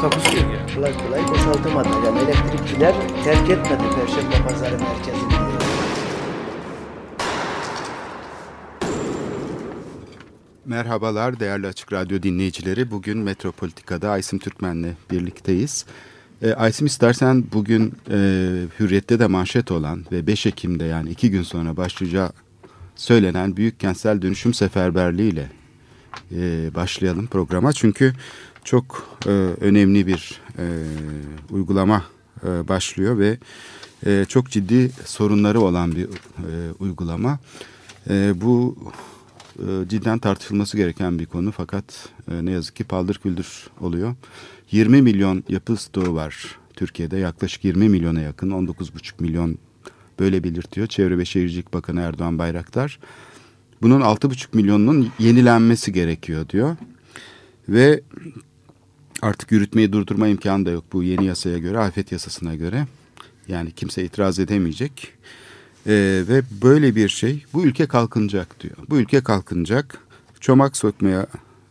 Takusuyor ya. kolay kolay boşaltamadı. Yani elektrikçiler terk etmedi Perşembe Pazarı merkezini. Merhabalar değerli Açık Radyo dinleyicileri. Bugün Metropolitika'da Aysim Türkmen'le birlikteyiz. E, Aysim istersen bugün e, Hürriyet'te de manşet olan ve 5 Ekim'de yani iki gün sonra başlayacağı söylenen büyük kentsel dönüşüm seferberliğiyle e, başlayalım programa. Çünkü çok e, önemli bir e, uygulama e, başlıyor ve e, çok ciddi sorunları olan bir e, uygulama. E, bu e, cidden tartışılması gereken bir konu fakat e, ne yazık ki paldır küldür oluyor. 20 milyon yapı stoğu var Türkiye'de yaklaşık 20 milyona yakın 19,5 milyon böyle belirtiyor Çevre ve Şehircilik Bakanı Erdoğan Bayraktar. Bunun 6,5 milyonunun yenilenmesi gerekiyor diyor. Ve artık yürütmeyi durdurma imkanı da yok bu yeni yasaya göre, afet yasasına göre. Yani kimse itiraz edemeyecek. Ee, ve böyle bir şey, bu ülke kalkınacak diyor. Bu ülke kalkınacak, çomak sökmeye,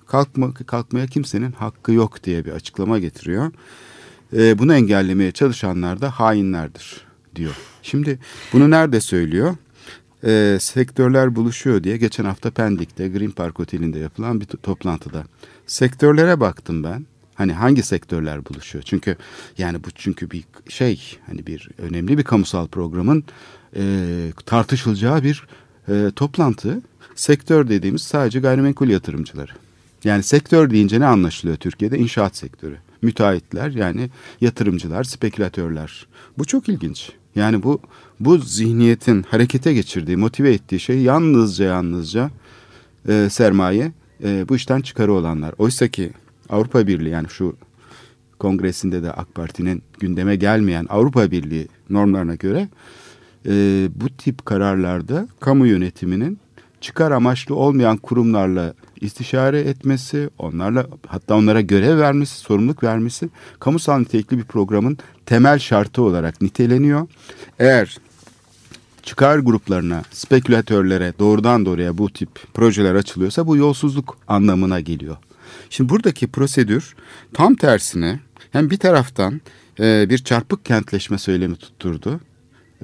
kalkma, kalkmaya kimsenin hakkı yok diye bir açıklama getiriyor. Ee, bunu engellemeye çalışanlar da hainlerdir diyor. Şimdi bunu nerede söylüyor? Ee, sektörler buluşuyor diye geçen hafta Pendik'te Green Park Oteli'nde yapılan bir toplantıda. Sektörlere baktım ben. Hani hangi sektörler buluşuyor? Çünkü yani bu çünkü bir şey hani bir önemli bir kamusal programın e, tartışılacağı bir e, toplantı. Sektör dediğimiz sadece gayrimenkul yatırımcıları. Yani sektör deyince ne anlaşılıyor Türkiye'de? İnşaat sektörü. Müteahhitler yani yatırımcılar, spekülatörler. Bu çok ilginç. Yani bu bu zihniyetin harekete geçirdiği, motive ettiği şey yalnızca yalnızca e, sermaye, e, bu işten çıkarı olanlar. Oysa ki Avrupa Birliği yani şu kongresinde de AK Parti'nin gündeme gelmeyen Avrupa Birliği normlarına göre e, bu tip kararlarda kamu yönetiminin çıkar amaçlı olmayan kurumlarla istişare etmesi, onlarla hatta onlara görev vermesi, sorumluluk vermesi kamusal nitelikli bir programın temel şartı olarak niteleniyor. Eğer çıkar gruplarına, spekülatörlere doğrudan doğruya bu tip projeler açılıyorsa bu yolsuzluk anlamına geliyor. Şimdi buradaki prosedür tam tersine hem bir taraftan e, bir çarpık kentleşme söylemi tutturdu.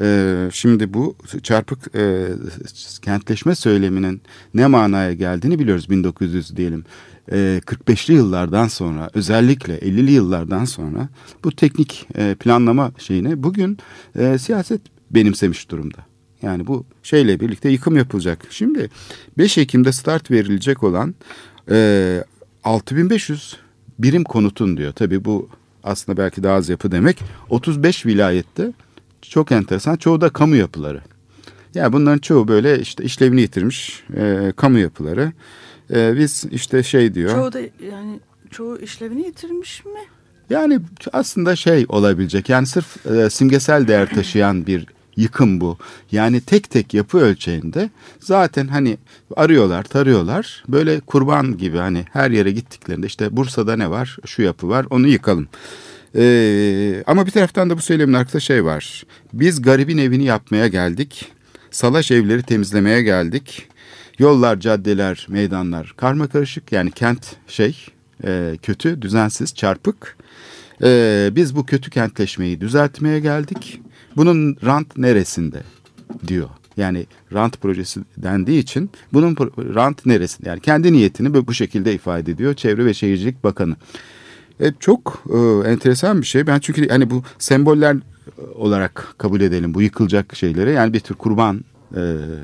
E, şimdi bu çarpık e, kentleşme söyleminin ne manaya geldiğini biliyoruz 1900 diyelim. E, 45'li yıllardan sonra özellikle 50'li yıllardan sonra bu teknik e, planlama şeyini bugün e, siyaset benimsemiş durumda. Yani bu şeyle birlikte yıkım yapılacak. Şimdi 5 Ekim'de start verilecek olan e, 6500 birim konutun diyor. Tabii bu aslında belki daha az yapı demek. 35 vilayette çok enteresan. Çoğu da kamu yapıları. Yani bunların çoğu böyle işte işlevini yitirmiş e, kamu yapıları. E, biz işte şey diyor. Çoğu da yani çoğu işlevini yitirmiş mi? Yani aslında şey olabilecek. Yani sırf e, simgesel değer taşıyan bir yıkım bu. Yani tek tek yapı ölçeğinde zaten hani arıyorlar, tarıyorlar. Böyle kurban gibi hani her yere gittiklerinde işte Bursa'da ne var? Şu yapı var, onu yıkalım. Ee, ama bir taraftan da bu söylemin arkasında şey var. Biz garibin evini yapmaya geldik. Salaş evleri temizlemeye geldik. Yollar, caddeler, meydanlar karma karışık. Yani kent şey e, kötü, düzensiz, çarpık. E, biz bu kötü kentleşmeyi düzeltmeye geldik. Bunun rant neresinde diyor. Yani rant projesi dendiği için bunun rant neresinde? Yani kendi niyetini bu şekilde ifade ediyor Çevre ve Şehircilik Bakanı. E, çok e, enteresan bir şey. Ben çünkü hani bu semboller olarak kabul edelim bu yıkılacak şeyleri. Yani bir tür kurban e,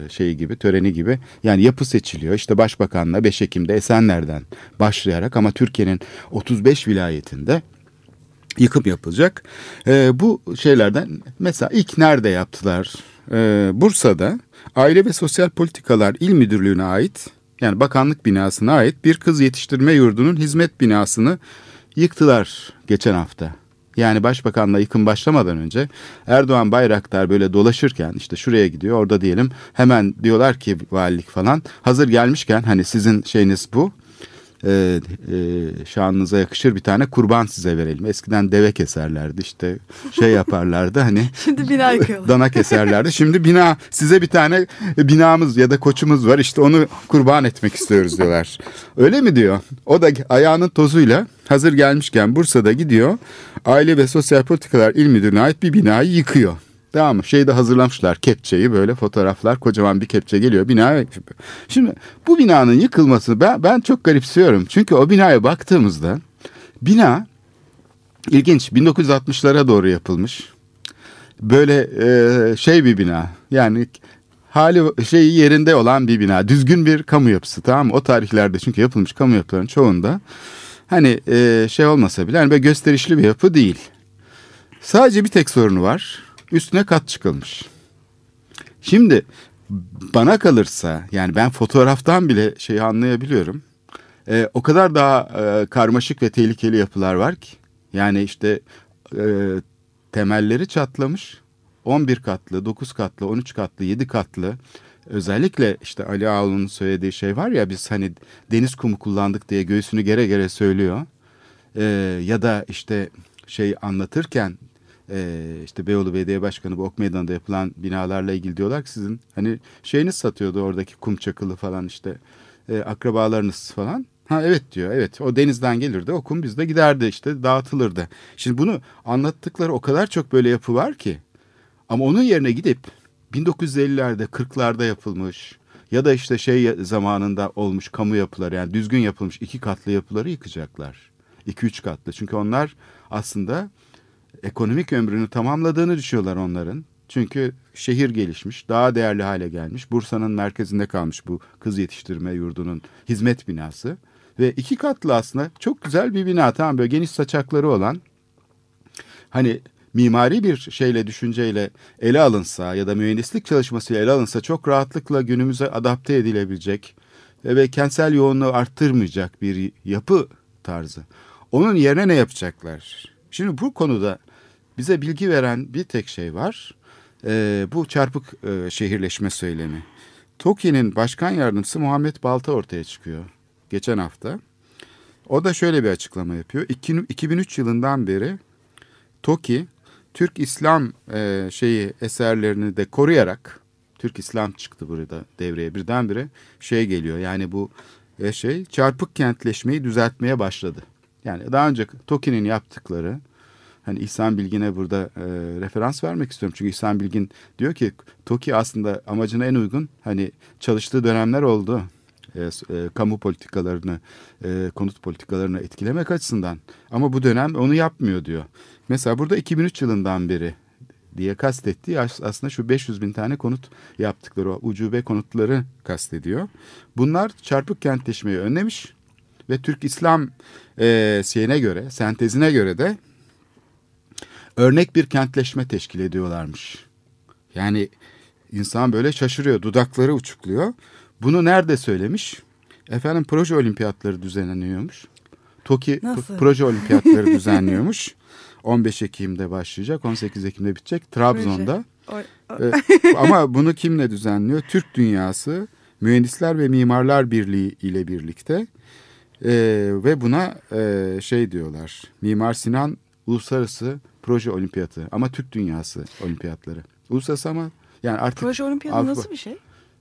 şeyi gibi, töreni gibi. Yani yapı seçiliyor. İşte başbakanla 5 Ekim'de Esenler'den başlayarak ama Türkiye'nin 35 vilayetinde yıkım yapılacak. E, bu şeylerden mesela ilk nerede yaptılar? E, Bursa'da Aile ve Sosyal Politikalar İl Müdürlüğü'ne ait yani bakanlık binasına ait bir kız yetiştirme yurdunun hizmet binasını yıktılar geçen hafta. Yani başbakanla yıkım başlamadan önce Erdoğan Bayraktar böyle dolaşırken işte şuraya gidiyor orada diyelim hemen diyorlar ki valilik falan hazır gelmişken hani sizin şeyiniz bu e, e, şanınıza yakışır bir tane kurban size verelim. Eskiden deve keserlerdi işte şey yaparlardı hani Şimdi bina yıkıyorlar. dana keserlerdi. Şimdi bina size bir tane binamız ya da koçumuz var işte onu kurban etmek istiyoruz diyorlar. Öyle mi diyor? O da ayağının tozuyla hazır gelmişken Bursa'da gidiyor. Aile ve Sosyal Politikalar İl Müdürlüğü'ne ait bir binayı yıkıyor. Tamam mı? Şeyde hazırlamışlar kepçeyi böyle fotoğraflar kocaman bir kepçe geliyor bina. Şimdi bu binanın yıkılması ben, ben çok garipsiyorum. Çünkü o binaya baktığımızda bina ilginç 1960'lara doğru yapılmış. Böyle e, şey bir bina yani hali şeyi yerinde olan bir bina. Düzgün bir kamu yapısı tamam mı? O tarihlerde çünkü yapılmış kamu yapılarının çoğunda hani e, şey olmasa bile hani böyle gösterişli bir yapı değil. Sadece bir tek sorunu var. Üstüne kat çıkılmış. Şimdi bana kalırsa yani ben fotoğraftan bile şeyi anlayabiliyorum. E, o kadar daha e, karmaşık ve tehlikeli yapılar var ki. Yani işte e, temelleri çatlamış. 11 katlı, 9 katlı, 13 katlı, 7 katlı. Özellikle işte Ali Ağaoğlu'nun söylediği şey var ya biz hani deniz kumu kullandık diye göğsünü gere gere söylüyor. E, ya da işte şey anlatırken e, işte Beyoğlu Belediye Başkanı bu Ok Meydanı'nda yapılan binalarla ilgili diyorlar ki sizin hani şeyiniz satıyordu oradaki kum çakılı falan işte e, akrabalarınız falan. Ha evet diyor evet o denizden gelirdi o kum bizde giderdi işte dağıtılırdı. Şimdi bunu anlattıkları o kadar çok böyle yapı var ki ama onun yerine gidip 1950'lerde 40'larda yapılmış ya da işte şey zamanında olmuş kamu yapıları yani düzgün yapılmış iki katlı yapıları yıkacaklar. 2-3 katlı çünkü onlar aslında ekonomik ömrünü tamamladığını düşünüyorlar onların. Çünkü şehir gelişmiş, daha değerli hale gelmiş. Bursa'nın merkezinde kalmış bu kız yetiştirme yurdunun hizmet binası. Ve iki katlı aslında çok güzel bir bina. Tamam böyle geniş saçakları olan. Hani mimari bir şeyle, düşünceyle ele alınsa ya da mühendislik çalışmasıyla ele alınsa çok rahatlıkla günümüze adapte edilebilecek ve kentsel yoğunluğu arttırmayacak bir yapı tarzı. Onun yerine ne yapacaklar? Şimdi bu konuda bize bilgi veren bir tek şey var. Ee, bu çarpık e, şehirleşme söylemi. TOKİ'nin başkan yardımcısı Muhammed Balta ortaya çıkıyor geçen hafta. O da şöyle bir açıklama yapıyor. 2003 yılından beri TOKİ Türk İslam e, şeyi eserlerini de koruyarak Türk İslam çıktı burada devreye birdenbire şey geliyor. Yani bu e, şey çarpık kentleşmeyi düzeltmeye başladı. Yani daha önce TOKİ'nin yaptıkları hani İhsan Bilgin'e burada e, referans vermek istiyorum. Çünkü İhsan Bilgin diyor ki TOKİ aslında amacına en uygun hani çalıştığı dönemler oldu. E, e, kamu politikalarını, e, konut politikalarını etkilemek açısından. Ama bu dönem onu yapmıyor diyor. Mesela burada 2003 yılından beri diye kastettiği aslında şu 500 bin tane konut yaptıkları o ucube konutları kastediyor. Bunlar çarpık kentleşmeyi önlemiş ve Türk İslam e, şeyine göre, sentezine göre de örnek bir kentleşme teşkil ediyorlarmış. Yani insan böyle şaşırıyor, dudakları uçukluyor. Bunu nerede söylemiş? Efendim proje olimpiyatları düzenleniyormuş. TOKİ proje olimpiyatları düzenliyormuş. 15 Ekim'de başlayacak, 18 Ekim'de bitecek. Trabzon'da. ee, ama bunu kimle düzenliyor? Türk Dünyası Mühendisler ve Mimarlar Birliği ile birlikte. Ee, ve buna e, şey diyorlar. Mimar Sinan Uluslararası Proje Olimpiyatı ama Türk Dünyası Olimpiyatları. Uluslararası ama yani artık Proje Olimpiyatı Avrupa, nasıl bir şey?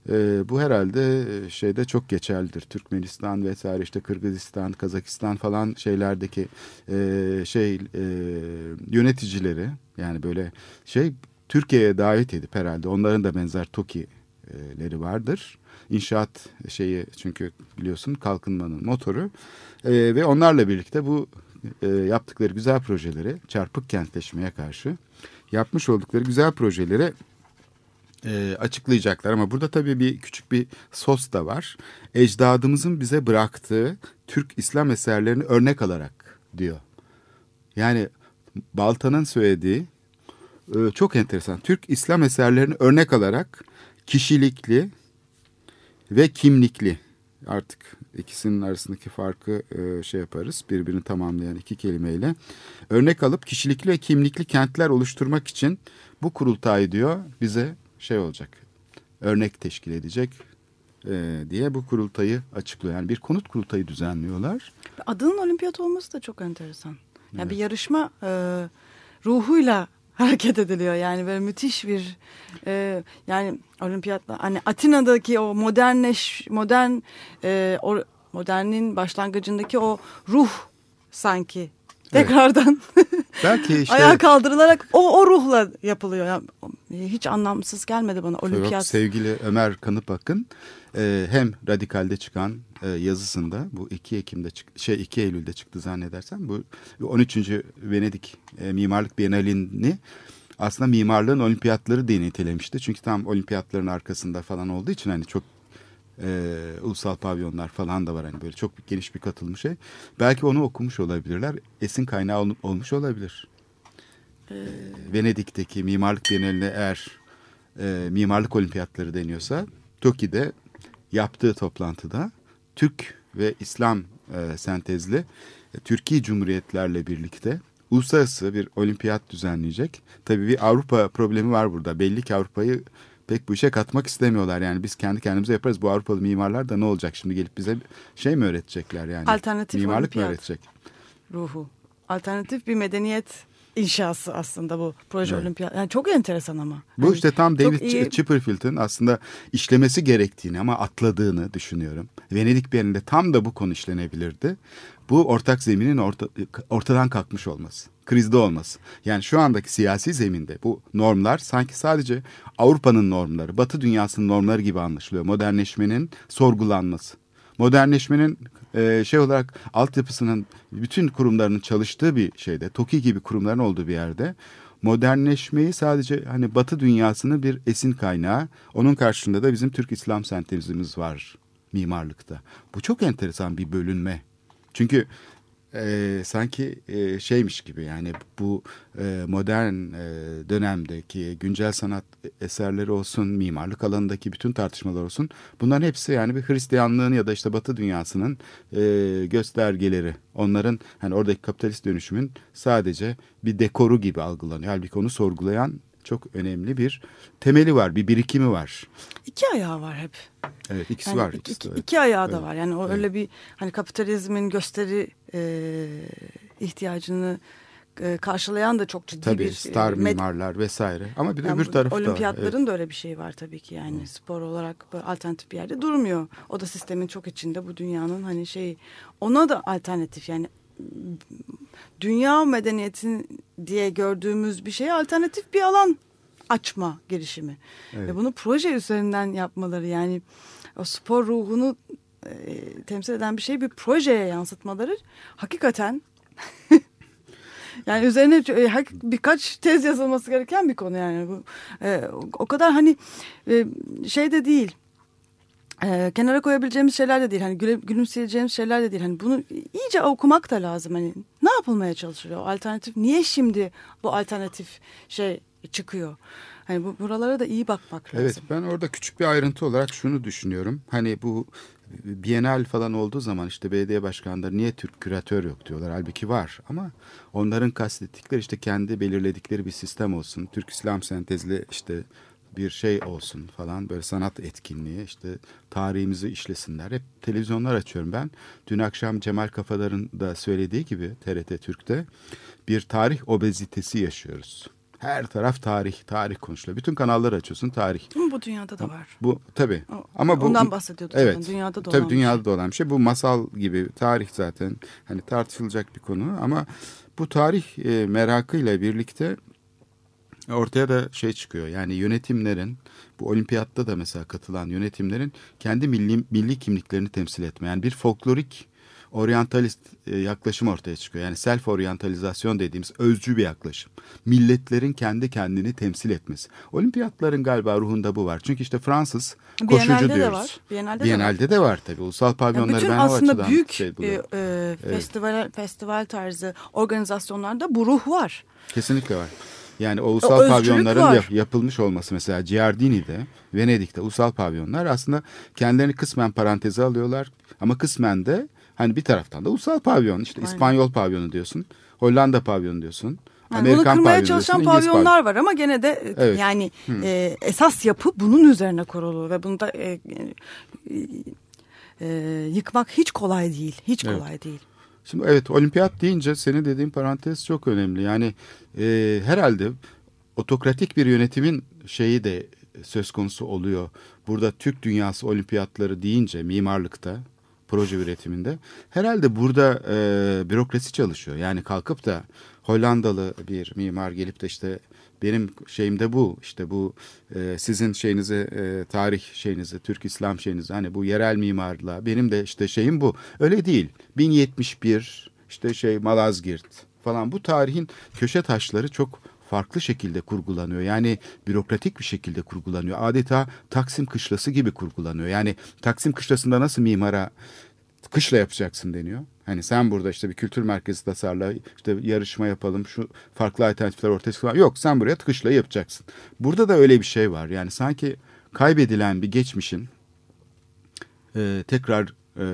E, bu herhalde şeyde çok geçerlidir. Türkmenistan vesaire işte Kırgızistan, Kazakistan falan şeylerdeki e, şey e, yöneticileri yani böyle şey Türkiye'ye davet edip herhalde onların da benzer TOKİ'leri vardır. İnşaat şeyi çünkü biliyorsun kalkınmanın motoru e, ve onlarla birlikte bu e, yaptıkları güzel projeleri çarpık kentleşmeye karşı yapmış oldukları güzel projeleri e, açıklayacaklar. Ama burada tabii bir küçük bir sos da var. Ecdadımızın bize bıraktığı Türk İslam eserlerini örnek alarak diyor. Yani Baltan'ın söylediği e, çok enteresan. Türk İslam eserlerini örnek alarak kişilikli ve kimlikli artık ikisinin arasındaki farkı e, şey yaparız. Birbirini tamamlayan iki kelimeyle. Örnek alıp kişilikli ve kimlikli kentler oluşturmak için bu kurultay diyor bize şey olacak. Örnek teşkil edecek e, diye bu kurultayı açıklıyor. Yani bir konut kurultayı düzenliyorlar. Adının olimpiyat olması da çok enteresan. Yani evet. bir yarışma e, ruhuyla hareket ediliyor. Yani böyle müthiş bir e, yani olimpiyatla hani Atina'daki o modernleş modern e, o, modernin başlangıcındaki o ruh sanki tekrardan evet. Belki işte, ayağa kaldırılarak o, o ruhla yapılıyor. Yani, hiç anlamsız gelmedi bana olimpiyat. Yok, sevgili Ömer Kanıpak'ın e, hem Radikal'de çıkan e, yazısında bu 2 Ekim'de çık, şey 2 Eylül'de çıktı zannedersem bu 13. Venedik e, Mimarlık Bienalini aslında mimarlığın olimpiyatları diye nitelemişti. Çünkü tam olimpiyatların arkasında falan olduğu için hani çok e, ulusal pavyonlar falan da var hani böyle çok geniş bir katılmış şey. Belki onu okumuş olabilirler. Esin kaynağı ol, olmuş olabilir. Ee... Venedik'teki mimarlık biyenaline eğer e, mimarlık olimpiyatları deniyorsa TOKİ'de yaptığı toplantıda Türk ve İslam e, sentezli e, Türkiye Cumhuriyetlerle birlikte uluslararası bir olimpiyat düzenleyecek. Tabii bir Avrupa problemi var burada. Belli ki Avrupa'yı pek bu işe katmak istemiyorlar. Yani biz kendi kendimize yaparız. Bu Avrupalı mimarlar da ne olacak şimdi gelip bize şey mi öğretecekler yani? Alternatif Mimarlık olimpiyat. mı öğretecek? Ruhu. Alternatif bir medeniyet inşası aslında bu proje evet. olimpiyat. Yani çok enteresan ama. Bu yani işte tam David iyi... Chipperfield'ın aslında işlemesi gerektiğini ama atladığını düşünüyorum. Venedik Bienalinde tam da bu konu işlenebilirdi. Bu ortak zeminin orta, ortadan kalkmış olması, krizde olması. Yani şu andaki siyasi zeminde bu normlar sanki sadece Avrupa'nın normları, Batı dünyasının normları gibi anlaşılıyor. Modernleşmenin sorgulanması modernleşmenin e, şey olarak altyapısının bütün kurumlarının çalıştığı bir şeyde, TOKİ gibi kurumların olduğu bir yerde modernleşmeyi sadece hani Batı dünyasının bir esin kaynağı, onun karşılığında da bizim Türk İslam sentezimiz var mimarlıkta. Bu çok enteresan bir bölünme. Çünkü e, sanki e, şeymiş gibi yani bu e, modern e, dönemdeki güncel sanat eserleri olsun, mimarlık alanındaki bütün tartışmalar olsun bunların hepsi yani bir Hristiyanlığın ya da işte Batı dünyasının e, göstergeleri. Onların hani oradaki kapitalist dönüşümün sadece bir dekoru gibi algılanıyor. Halbuki onu sorgulayan çok önemli bir temeli var, bir birikimi var. İki ayağı var hep. Evet ikisi yani var. Ikisi iki, evet. iki ayağı da var. Yani o evet. öyle bir hani kapitalizmin gösteri e, ihtiyacını e, karşılayan da çok ciddi tabii, bir... star med- mimarlar vesaire. Ama bir de yani öbür tarafta Olimpiyatların evet. da öyle bir şey var tabii ki yani. Hı. Spor olarak alternatif bir yerde durmuyor. O da sistemin çok içinde bu dünyanın hani şeyi. Ona da alternatif yani dünya medeniyetin diye gördüğümüz bir şeye alternatif bir alan açma girişimi. Evet. Ve bunu proje üzerinden yapmaları yani o spor ruhunu e, temsil eden bir şeyi bir projeye yansıtmaları hakikaten yani üzerine e, birkaç tez yazılması gereken bir konu yani bu e, o kadar hani e, şey de değil e, kenara koyabileceğimiz şeyler de değil. Hani güle, gülümseyeceğimiz şeyler de değil. Hani bunu iyice okumak da lazım. Hani ne yapılmaya çalışılıyor? Alternatif niye şimdi bu alternatif şey çıkıyor? Hani bu buralara da iyi bakmak lazım. Evet ben orada küçük bir ayrıntı olarak şunu düşünüyorum. Hani bu Bienal falan olduğu zaman işte belediye başkanları niye Türk küratör yok diyorlar. Halbuki var ama onların kastettikleri işte kendi belirledikleri bir sistem olsun. Türk İslam sentezli işte bir şey olsun falan böyle sanat etkinliği işte tarihimizi işlesinler. Hep televizyonlar açıyorum ben. Dün akşam Cemal Kafadar'ın da söylediği gibi TRT Türk'te bir tarih obezitesi yaşıyoruz. Her taraf tarih, tarih konuşuluyor. Bütün kanalları açıyorsun tarih. Ama bu dünyada da var. Bu tabii. Ama bu ondan bahsediyorduk evet, zaten. Dünyada da tabii olan dünyada şey. da olan bir şey. Bu masal gibi tarih zaten hani tartışılacak bir konu ama bu tarih e, merakıyla birlikte ortaya da şey çıkıyor. Yani yönetimlerin bu olimpiyatta da mesela katılan yönetimlerin kendi milli, milli kimliklerini temsil etme. Yani bir folklorik oryantalist e, yaklaşım ortaya çıkıyor. Yani self oryantalizasyon dediğimiz özcü bir yaklaşım. Milletlerin kendi kendini temsil etmesi. Olimpiyatların galiba ruhunda bu var. Çünkü işte Fransız koşucu Biennale'de diyoruz. De var. Biennale'de, Biennale'de de, de var tabii. Ulusal pavyonları yani ben aslında o açıdan büyük şey e, e, evet. festival, festival tarzı organizasyonlarda bu ruh var. Kesinlikle var. Yani o ulusal özgürlük pavyonların var. yap- yapılmış olması mesela Giardini'de, Venedik'te ulusal pavyonlar aslında kendilerini kısmen paranteze alıyorlar ama kısmen de hani bir taraftan da ulusal pavyon işte Aynen. İspanyol pavyonu diyorsun, Hollanda pavyonu diyorsun. Yani Amerikan bunu kırmaya çalışan pavyonlar var ama gene de e, Evet. yani e, esas yapı bunun üzerine kurulu ve bunu da e, e, e, yıkmak hiç kolay değil. Hiç Evet. kolay değil. Şimdi evet olimpiyat deyince senin dediğin parantez çok önemli. Yani e, herhalde otokratik bir yönetimin şeyi de söz konusu oluyor. Burada Türk dünyası olimpiyatları deyince mimarlıkta, proje üretiminde herhalde burada e, bürokrasi çalışıyor. Yani kalkıp da Hollandalı bir mimar gelip de işte benim şeyim de bu işte bu e, sizin şeyinizi e, tarih şeyinizi Türk İslam şeyinizi hani bu yerel mimarlığa benim de işte şeyim bu öyle değil 1071 işte şey Malazgirt falan bu tarihin köşe taşları çok farklı şekilde kurgulanıyor. Yani bürokratik bir şekilde kurgulanıyor. Adeta Taksim Kışlası gibi kurgulanıyor. Yani Taksim Kışlası'nda nasıl mimara kışla yapacaksın deniyor. Hani sen burada işte bir kültür merkezi tasarla, işte yarışma yapalım, şu farklı alternatifler ortaya çıkıyor. Yok sen buraya kışla yapacaksın. Burada da öyle bir şey var. Yani sanki kaybedilen bir geçmişin e, tekrar e,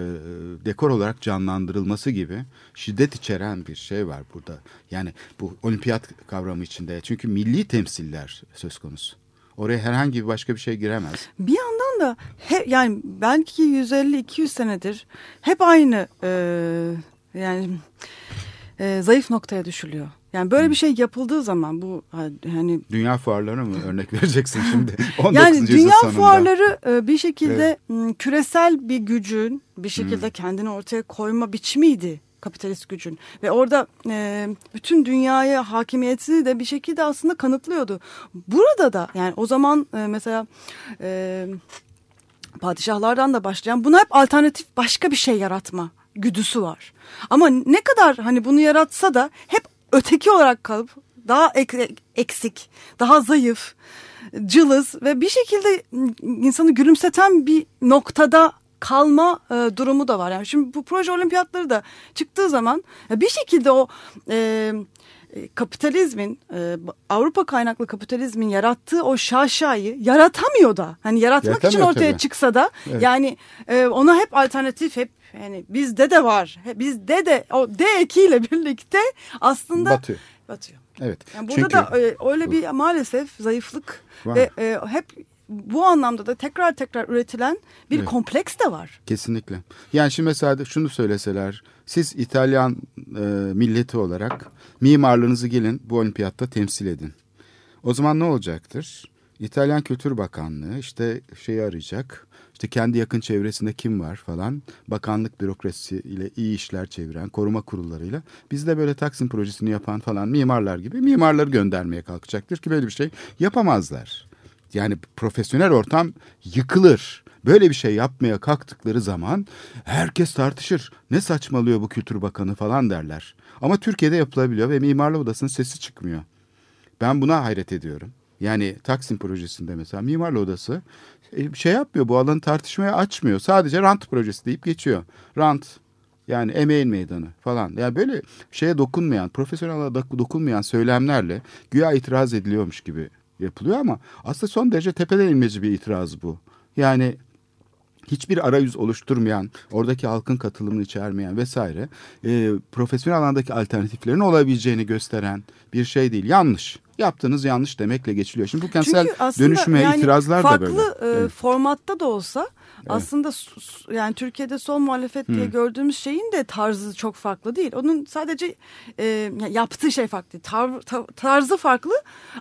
dekor olarak canlandırılması gibi şiddet içeren bir şey var burada. Yani bu olimpiyat kavramı içinde. Çünkü milli temsiller söz konusu. Oraya herhangi bir başka bir şey giremez. Bir yandan da he, yani belki 150-200 senedir hep aynı e, yani e, zayıf noktaya düşülüyor. Yani böyle bir şey yapıldığı zaman bu hani Dünya fuarları mı örnek vereceksin şimdi? 19. yani dünya sonunda. fuarları e, bir şekilde m, küresel bir gücün bir şekilde kendini ortaya koyma biçimiydi kapitalist gücün ve orada e, bütün dünyaya hakimiyetini de bir şekilde aslında kanıtlıyordu. Burada da yani o zaman e, mesela e, padişahlardan da başlayan buna hep alternatif başka bir şey yaratma güdüsü var. Ama ne kadar hani bunu yaratsa da hep öteki olarak kalıp daha ek- eksik, daha zayıf, cılız ve bir şekilde insanı gülümseten bir noktada kalma e, durumu da var. Yani şimdi bu proje olimpiyatları da çıktığı zaman ya bir şekilde o e, e, kapitalizmin e, Avrupa kaynaklı kapitalizmin yarattığı o şaşayı yaratamıyor da. Hani yaratmak için Yaratamıyor ortaya tabii. çıksa da Evet. yani e, ona hep alternatif hep yani bizde de var. Bizde de o D ekiyle birlikte aslında Batıyor. batıyor. Evet. Yani burada Çünkü da e, öyle bir maalesef zayıflık Var. ve e, hep bu anlamda da tekrar tekrar üretilen bir Evet. kompleks de var. Kesinlikle. Yani şimdi mesela şunu söyleseler, siz İtalyan e, milleti olarak mimarlığınızı gelin bu olimpiyatta temsil edin. O zaman ne olacaktır? İtalyan Kültür Bakanlığı işte şeyi arayacak. İşte kendi yakın çevresinde kim var falan. Bakanlık bürokrasisi ile iyi işler çeviren koruma kurullarıyla. Biz de böyle Taksim projesini yapan falan mimarlar gibi mimarları göndermeye kalkacaktır ki böyle bir şey yapamazlar. Yani profesyonel ortam yıkılır. Böyle bir şey yapmaya kalktıkları zaman herkes tartışır. Ne saçmalıyor bu kültür bakanı falan derler. Ama Türkiye'de yapılabiliyor ve mimarlık odasının sesi çıkmıyor. Ben buna hayret ediyorum. Yani Taksim projesinde mesela mimarlı odası e, şey yapmıyor bu alanı tartışmaya açmıyor. Sadece rant projesi deyip geçiyor. Rant yani emeğin meydanı falan. Yani böyle şeye dokunmayan, profesyonel dokunmayan söylemlerle güya itiraz ediliyormuş gibi yapılıyor ama aslında son derece tepeden inmeci bir itiraz bu. Yani hiçbir arayüz oluşturmayan, oradaki halkın katılımını içermeyen vesaire e, profesyonel alandaki alternatiflerin olabileceğini gösteren bir şey değil. Yanlış. Yaptığınız yanlış demekle geçiliyor. Şimdi bu kentsel aslında dönüşüme yani itirazlar farklı, da böyle. e, Evet. formatta da olsa aslında s- s- yani Türkiye'de sol muhalefet diye gördüğümüz şeyin de tarzı çok farklı değil. Onun sadece e, yaptığı şey farklı. Tar, ta- tarzı farklı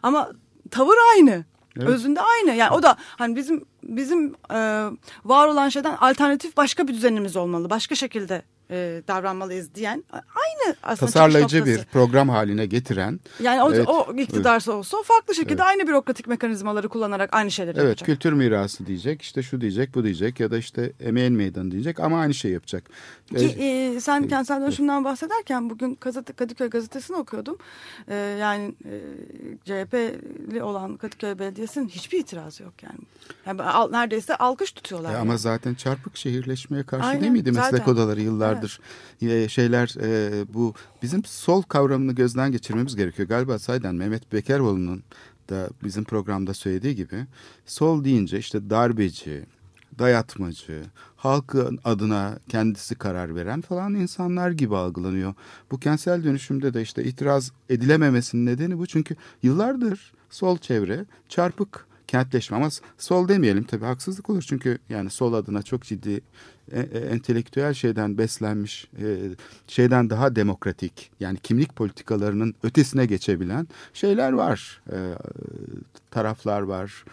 ama tavır aynı. Evet. Özünde aynı. Yani o da hani bizim bizim e, var olan şeyden alternatif başka bir düzenimiz olmalı. Başka şekilde e, davranmalıyız diyen aynı aslında Tasarlayıcı bir program haline getiren Yani o, Evet, o iktidarsa olsa o farklı şekilde aynı bürokratik mekanizmaları kullanarak aynı şeyleri Evet yapacak. kültür mirası diyecek işte şu diyecek bu diyecek ya da işte emeğin meydanı diyecek ama aynı şey yapacak. Ki Ee, e, sen kentsel dönüşümden bahsederken bugün gazete, Kadıköy gazetesini okuyordum. E, yani e, CHP'li olan Kadıköy Belediyesi'nin hiçbir itirazı yok yani. yani al- neredeyse alkış tutuyorlar. e, yani. ama zaten çarpık şehirleşmeye karşı Aynen, değil miydi meslek zaten. odaları yıllardır vardır. E, şeyler e, bu bizim sol kavramını gözden geçirmemiz gerekiyor. Galiba sayeden Mehmet Bekeroğlu'nun da bizim programda söylediği gibi sol deyince işte darbeci, dayatmacı, halkın adına kendisi karar veren falan insanlar gibi algılanıyor. Bu kentsel dönüşümde de işte itiraz edilememesinin nedeni bu. Çünkü yıllardır sol çevre çarpık kentleşme ama sol demeyelim. Tabii haksızlık olur çünkü yani sol adına çok ciddi e, e, entelektüel şeyden beslenmiş e, şeyden daha demokratik yani kimlik politikalarının ötesine geçebilen şeyler var. Taraflar var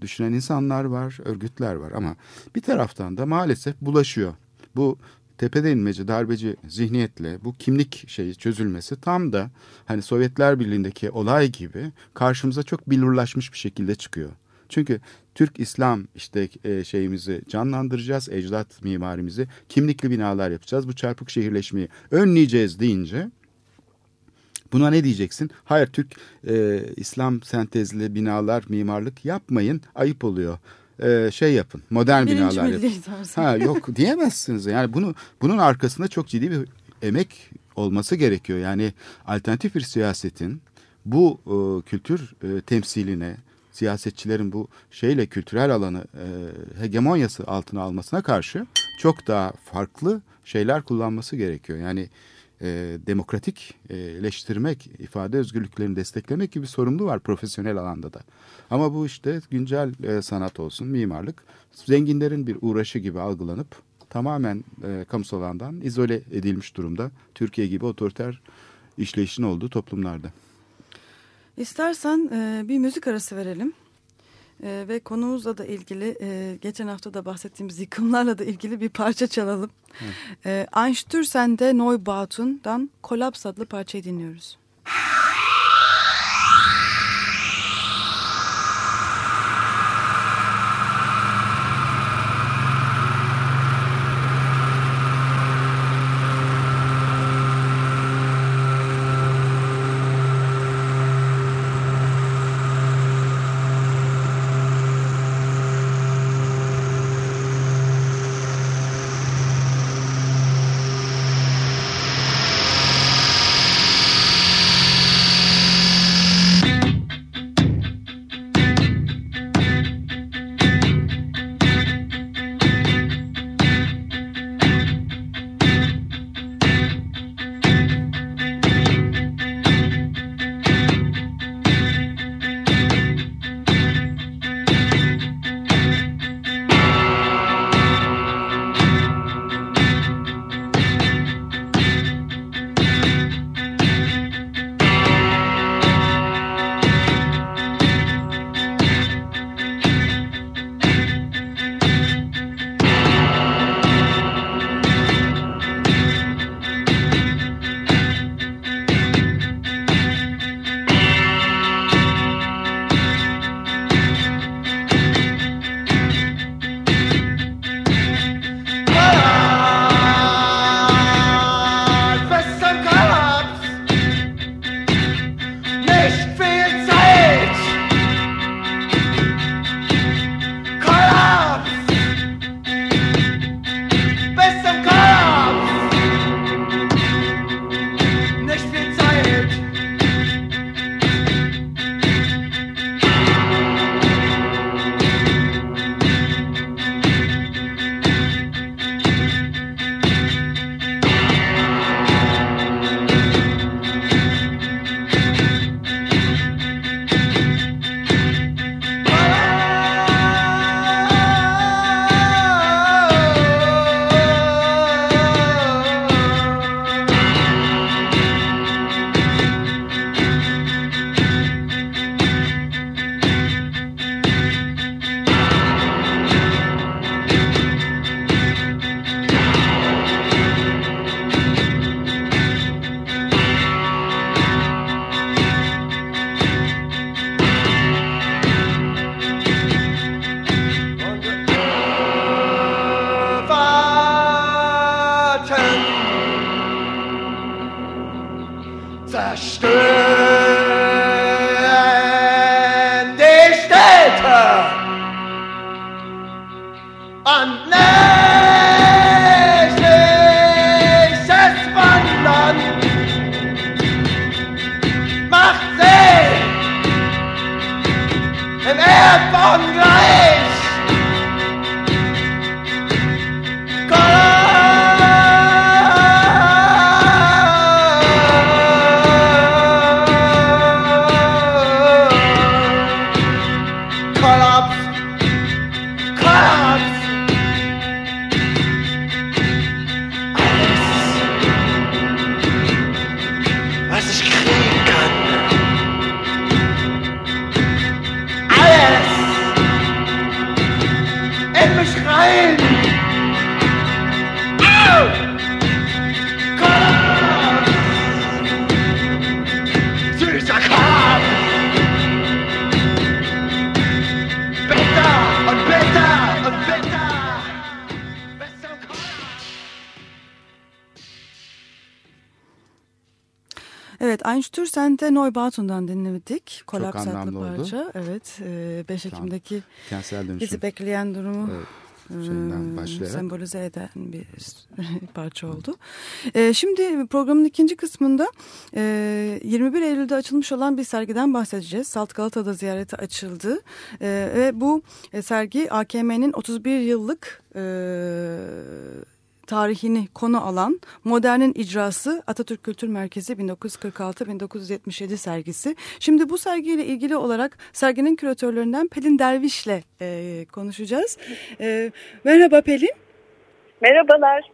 düşünen insanlar var örgütler var ama bir taraftan da maalesef bulaşıyor. Bu tepede inmeci, darbeci zihniyetle bu kimlik şeyi çözülmesi tam da hani Sovyetler Birliği'ndeki olay gibi karşımıza çok bilurlaşmış bir şekilde çıkıyor. Çünkü Türk İslam işte e, şeyimizi canlandıracağız, ecdat mimarimizi, kimlikli binalar yapacağız. Bu çarpık şehirleşmeyi önleyeceğiz deyince Buna ne diyeceksin? Hayır Türk e, İslam sentezli binalar, mimarlık yapmayın ayıp oluyor e, şey yapın. Modern Birinci binalar yapın. Ha yok diyemezsiniz. Yani bunu bunun arkasında çok ciddi bir emek olması gerekiyor. Yani alternatif bir siyasetin bu e, kültür e, temsiline, siyasetçilerin bu şeyle kültürel alanı e, hegemonyası altına almasına karşı çok daha farklı şeyler kullanması gerekiyor. Yani e, demokratikleştirmek, ifade özgürlüklerini desteklemek gibi sorumlu var profesyonel alanda da. Ama bu işte güncel e, sanat olsun, mimarlık zenginlerin bir uğraşı gibi algılanıp tamamen e, kamusal alandan izole edilmiş durumda. Türkiye gibi otoriter işleyişin olduğu toplumlarda. İstersen e, bir müzik arası verelim. E, ve konumuzla da ilgili e, geçen hafta da bahsettiğimiz yıkımlarla da ilgili bir parça çalalım. E, Einstürzen'de Neubautun'dan Kollaps adlı parçayı dinliyoruz. Evet, Einstürzende Neubaut'undan dinledik. Kolaps Çok adlı parça. oldu. Evet, e, 5 Tam Ekim'deki bizi bekleyen durumu Evet, şeyinden e, başlayarak. sembolize eden bir parça oldu. E, şimdi programın ikinci kısmında e, 21 Eylül'de açılmış olan bir sergiden bahsedeceğiz. Salt Galata'da ziyareti açıldı E, ve bu e, sergi AKM'nin 31 yıllık e, tarihini konu alan Modernin icrası Atatürk Kültür Merkezi 1946-1977 sergisi. Şimdi bu sergiyle ilgili olarak serginin küratörlerinden Pelin Derviş'le e, konuşacağız. E, merhaba Pelin. Merhabalar.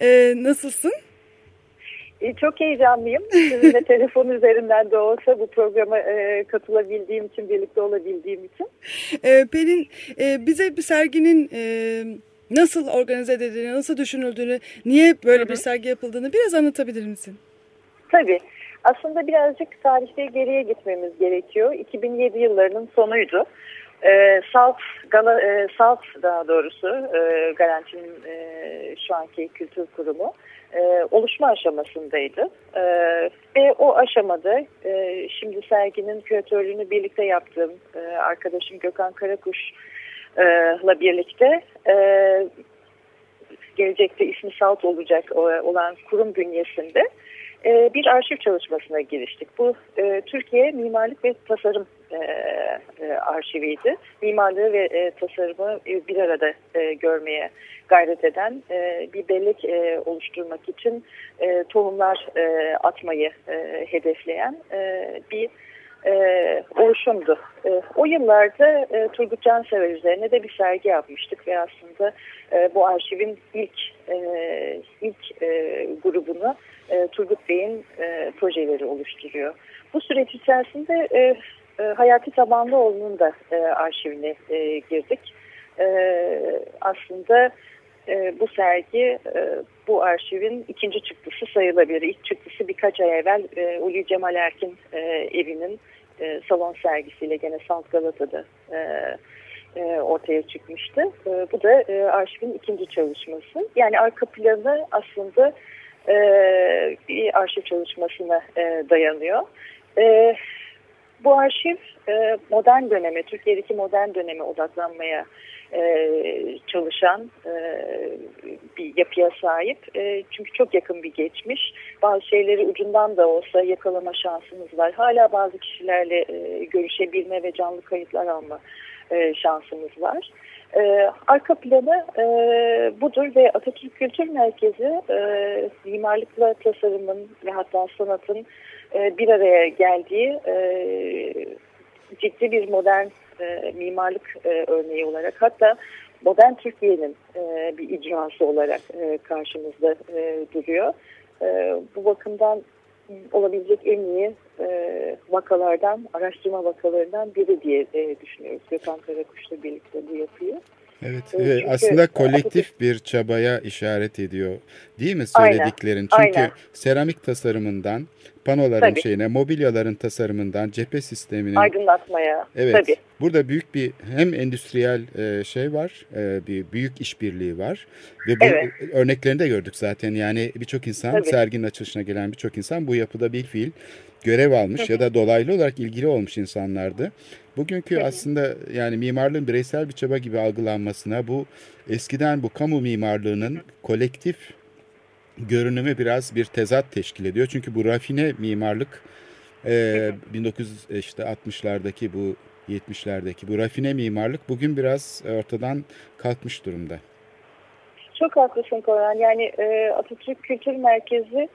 E, nasılsın? Çok heyecanlıyım. Sizinle telefon üzerinden de olsa bu programa e, katılabildiğim için, birlikte olabildiğim için. E, Pelin e, bize bir serginin e, nasıl organize edildiğini, nasıl düşünüldüğünü, niye böyle bir sergi yapıldığını biraz anlatabilir misin? Tabii. Aslında birazcık tarihte geriye gitmemiz gerekiyor. 2007 yıllarının sonuydu. Ee, Salt, Gala, e, Salt daha doğrusu e, Garanti'nin e, şu anki kültür kurumu e, oluşma aşamasındaydı. E, ve o aşamada e, şimdi serginin küratörlüğünü birlikte yaptığım e, arkadaşım Gökhan Karakuş'la birlikte gelecekte ismi Salt olacak olan kurum bünyesinde e, bir arşiv çalışmasına giriştik. Bu Türkiye Mimarlık ve Tasarım arşiviydi. Mimarlığı ve tasarımı bir arada görmeye gayret eden bir bellek oluşturmak için tohumlar atmayı hedefleyen e, bir e, oluşumdu. E, o yıllarda e, Turgut Cansever üzerine de bir sergi yapmıştık ve aslında e, bu arşivin ilk e, ilk e, grubunu e, Turgut Bey'in e, projeleri oluşturuyor. Bu süreç içerisinde e, e, Hayati Tabanlıoğlu'nun da e, arşivine e, girdik. E, aslında e, bu sergi e, bu arşivin ikinci çıktısı sayılabilir. İlk çıktısı birkaç ay evvel e, Ulu Cemal Erkin e, evinin e, salon sergisiyle gene Salt Galata'da e, e, ortaya çıkmıştı. E, bu da e, arşivin ikinci çalışması. Yani arka planı aslında e, bir arşiv çalışmasına e, dayanıyor. E, bu arşiv e, modern döneme, Türkiye'deki modern döneme odaklanmaya e, çalışan e, bir yapıya sahip. E, çünkü çok yakın bir geçmiş. Bazı şeyleri ucundan da olsa yakalama şansımız var. Hala bazı kişilerle görüşebilme ve canlı kayıtlar alma şansımız var. Arka planı budur ve Atatürk Kültür Merkezi mimarlıkla tasarımın ve hatta sanatın bir araya geldiği ciddi bir modern e, mimarlık e, örneği olarak hatta modern Türkiye'nin e, bir icrası olarak e, karşımızda e, duruyor. E, bu bakımdan olabilecek en iyi e, vakalardan, araştırma vakalarından biri diye e, düşünüyoruz. Gökhan Karakuş'la birlikte bu yapıyı. Evet, Evet, ve çünkü aslında kolektif bir çabaya işaret ediyor. Değil mi Aynen, söylediklerin? Çünkü aynen. seramik tasarımından, panoların Tabii. şeyine, mobilyaların tasarımından, cephe sisteminin. Aydınlatmaya. Evet. Tabii. Burada büyük bir hem endüstriyel e, şey var, e, bir büyük işbirliği var ve bu Evet. örneklerini de gördük zaten. Yani birçok insan Tabii. serginin açılışına gelen birçok insan bu yapıda bir fiil görev almış ya da dolaylı olarak ilgili olmuş insanlardı. Bugünkü aslında yani mimarlığın bireysel bir çaba gibi algılanmasına bu eskiden bu kamu mimarlığının kolektif görünümü biraz bir tezat teşkil ediyor. Çünkü bu rafine mimarlık e, 1960'lardaki bu 70'lerdeki bu rafine mimarlık bugün biraz ortadan kalkmış durumda. Çok haklısın Koran. Yani e, Atatürk Kültür Merkezi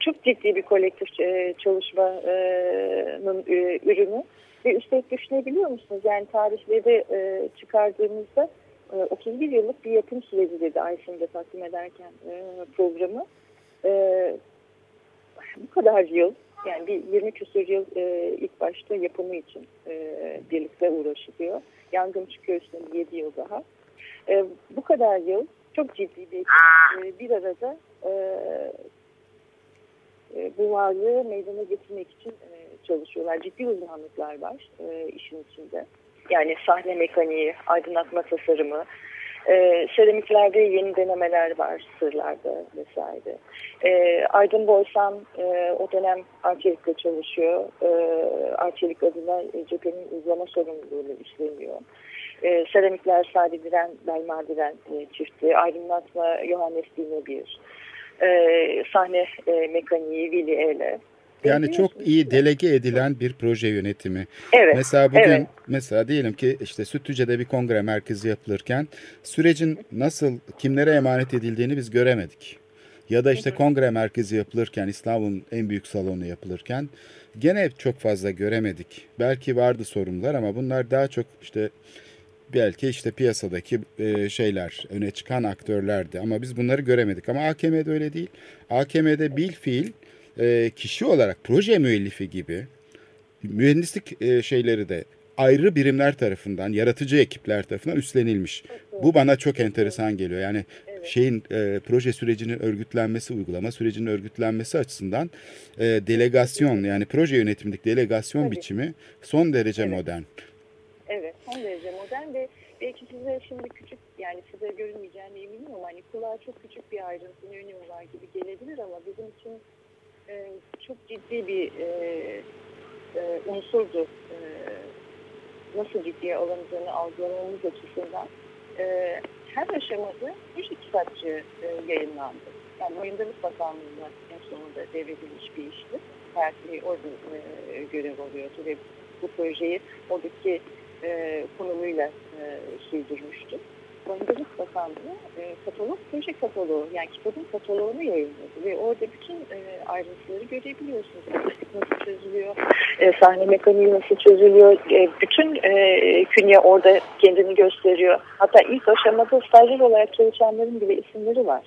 çok ciddi bir kolektif e, çalışmanın e, ürünü. Ve üstelik düşünebiliyor musunuz? Yani tarihleri e, çıkardığımızda e, 31 yıllık bir yapım süreci dedi Ayşin'de takdim ederken e, programı. E, bu kadar yıl yani bir 20 küsur yıl e, ilk başta yapımı için e, birlikte uğraşılıyor. Yangın çıkıyor üstüne 7 yıl daha. E, bu kadar yıl çok ciddi bir e, bir arada e, e, bu varlığı meydana getirmek için e, çalışıyorlar. Ciddi uzmanlıklar var e, işin içinde. Yani sahne mekaniği, aydınlatma tasarımı, E, seramiklerde yeni denemeler var sırlarda vesaire. E, Aydın Boysan e, o dönem Arçelik'te çalışıyor. E, Arçelik adına cephenin uzlama sorumluluğunu üstleniyor. E, seramikler Sadi Diren, Belma Diren e, çifti. Aydınlatma Johannes Dine bir. E, sahne e, mekaniği Willy Ele. Yani çok iyi delege edilen bir proje yönetimi. Evet. Mesela bugün evet. mesela diyelim ki işte Sütlüce'de bir kongre merkezi yapılırken sürecin nasıl kimlere emanet edildiğini biz göremedik. Ya da işte kongre merkezi yapılırken İstanbul'un en büyük salonu yapılırken gene çok fazla göremedik. Belki vardı sorunlar ama bunlar daha çok işte belki işte piyasadaki e, şeyler öne çıkan aktörlerdi ama biz bunları göremedik. Ama AKM'de öyle değil. AKM'de bil fiil e, kişi olarak proje müellifi gibi mühendislik e, şeyleri de ayrı birimler tarafından, yaratıcı ekipler tarafından üstlenilmiş. Bu bana çok enteresan geliyor. Yani şeyin e, proje sürecinin örgütlenmesi, uygulama sürecinin örgütlenmesi açısından e, delegasyon yani proje yönetimindeki delegasyon Tabii. biçimi son derece Evet. modern. Evet, son derece modern ve belki size şimdi küçük yani size görünmeyeceğine eminim ama hani kulağa çok küçük bir ayrıntının önemi var gibi gelebilir ama bizim için e, çok ciddi bir e, e, unsurdu. E, nasıl ciddiye alındığını algılamamız açısından e, her aşamada bir kitapçı e, yayınlandı. Yani Oyundalık Bakanlığı'na en sonunda devredilmiş bir işti. Ferdi orada e, görev alıyordu ve bu projeyi oradaki e, konumuyla e, sürdürmüştü. Oyundalık Bakanlığı e, katalog, proje kataloğu yani kitabın kataloğunu yayınladı ve orada bütün e, ayrıntıları görebiliyorsunuz. Akustik nasıl çözülüyor, e, sahne mekaniği nasıl çözülüyor, e, bütün e, künye orada kendini gösteriyor. Hatta ilk aşamada stajyer olarak çalışanların bile isimleri var.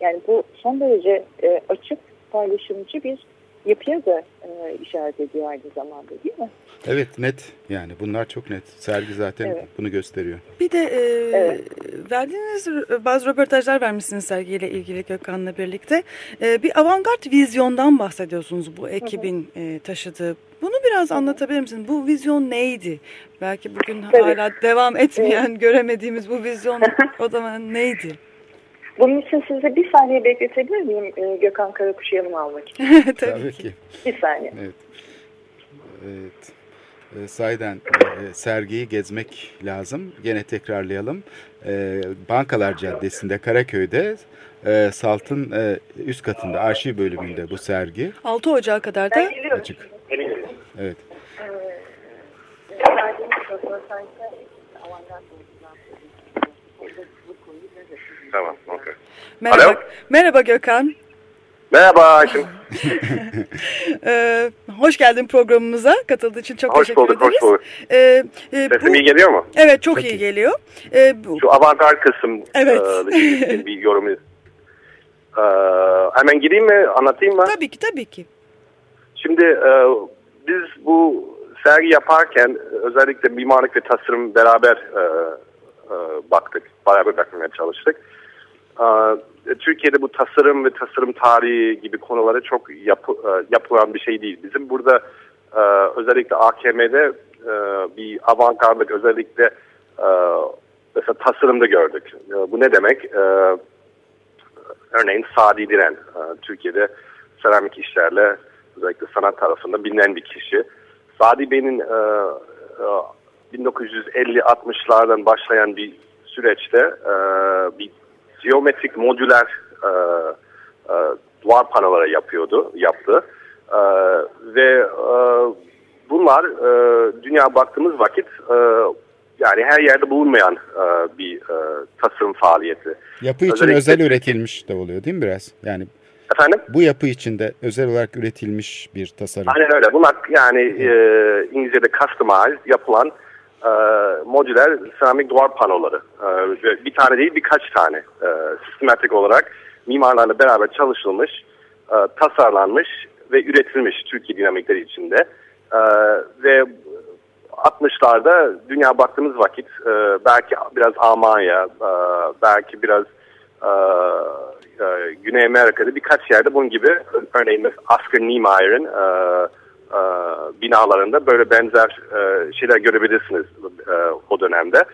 Yani bu son derece e, açık, paylaşımcı bir yapıya da e, işaret ediyor aynı zamanda değil mi? Evet net yani bunlar çok net. Sergi zaten Evet. bunu gösteriyor. Bir de e, Evet. verdiğiniz bazı röportajlar vermişsiniz sergiyle ilgili Gökhan'la birlikte. E, bir avantgard vizyondan bahsediyorsunuz bu ekibin e, taşıdığı. Bunu biraz anlatabilir misiniz? Bu vizyon neydi? Belki bugün Tabii. hala devam etmeyen, göremediğimiz bu vizyon o zaman neydi? Bunun için size bir saniye bekletebilir miyim e, Gökhan Karakuş'u yanıma almak için? Tabii, Tabii ki. Bir saniye. Evet. Evet. E, sahiden e, sergiyi gezmek lazım. Gene tekrarlayalım. E, Bankalar Caddesi'nde Karaköy'de e, Salt'ın e, üst katında arşiv bölümünde bu sergi 6 Ocağı kadar da açık. Evet. Verdiğiniz Tamam, okey. merhaba, Alo. merhaba Gökhan. Merhaba Ayşin. Ee, hoş geldin programımıza. Katıldığı için çok Hoş teşekkür bulduk, ederiz. hoş bulduk. Ee, e, Sesim bu- iyi geliyor mu? Evet çok, Çok iyi geliyor. Ee, bu- Şu avantgard kısım Evet. e, bir yorum. E, hemen gireyim mi, anlatayım mı? tabii ki tabii ki. Şimdi e, biz bu sergi yaparken özellikle mimarlık ve tasarım beraber e, e, baktık, beraber bakmaya çalıştık. E, Türkiye'de bu tasarım ve tasarım tarihi gibi konulara çok yapı, e, yapılan bir şey değil. Bizim burada e, özellikle AKM'de e, bir avantgardlık özellikle mesela tasarımda gördük. Bu ne demek? Örneğin Sadi Diren, Türkiye'de seramik işlerle özellikle sanat tarafında bilinen bir kişi. Sadi Bey'in e, e, 1950-60'lardan başlayan bir süreçte bir geometrik modüler e, e, duvar panoları yapıyordu, yaptı. E, ve e, bunlar e, dünya baktığımız vakit e, yani her yerde bulunmayan e, bir e, tasarım faaliyeti. Yapı için Özellikle- özel üretilmiş de oluyor değil mi biraz? Yani Efendim? bu yapı içinde özel olarak üretilmiş bir tasarım. Aynen öyle. Bunlar yani e, İngilizce'de customized yapılan e, modüler seramik duvar panoları. E, bir tane değil birkaç tane e, sistematik olarak mimarlarla beraber çalışılmış, e, tasarlanmış ve üretilmiş Türkiye dinamikleri içinde. E, ve 60'larda dünya baktığımız vakit e, belki biraz Almanya, e, belki biraz e, e, Güney Amerika'da birkaç yerde bunun gibi örneğin Oscar Niemeyer'in e, e, binalarında böyle benzer e, şeyler görebilirsiniz e, o dönemde.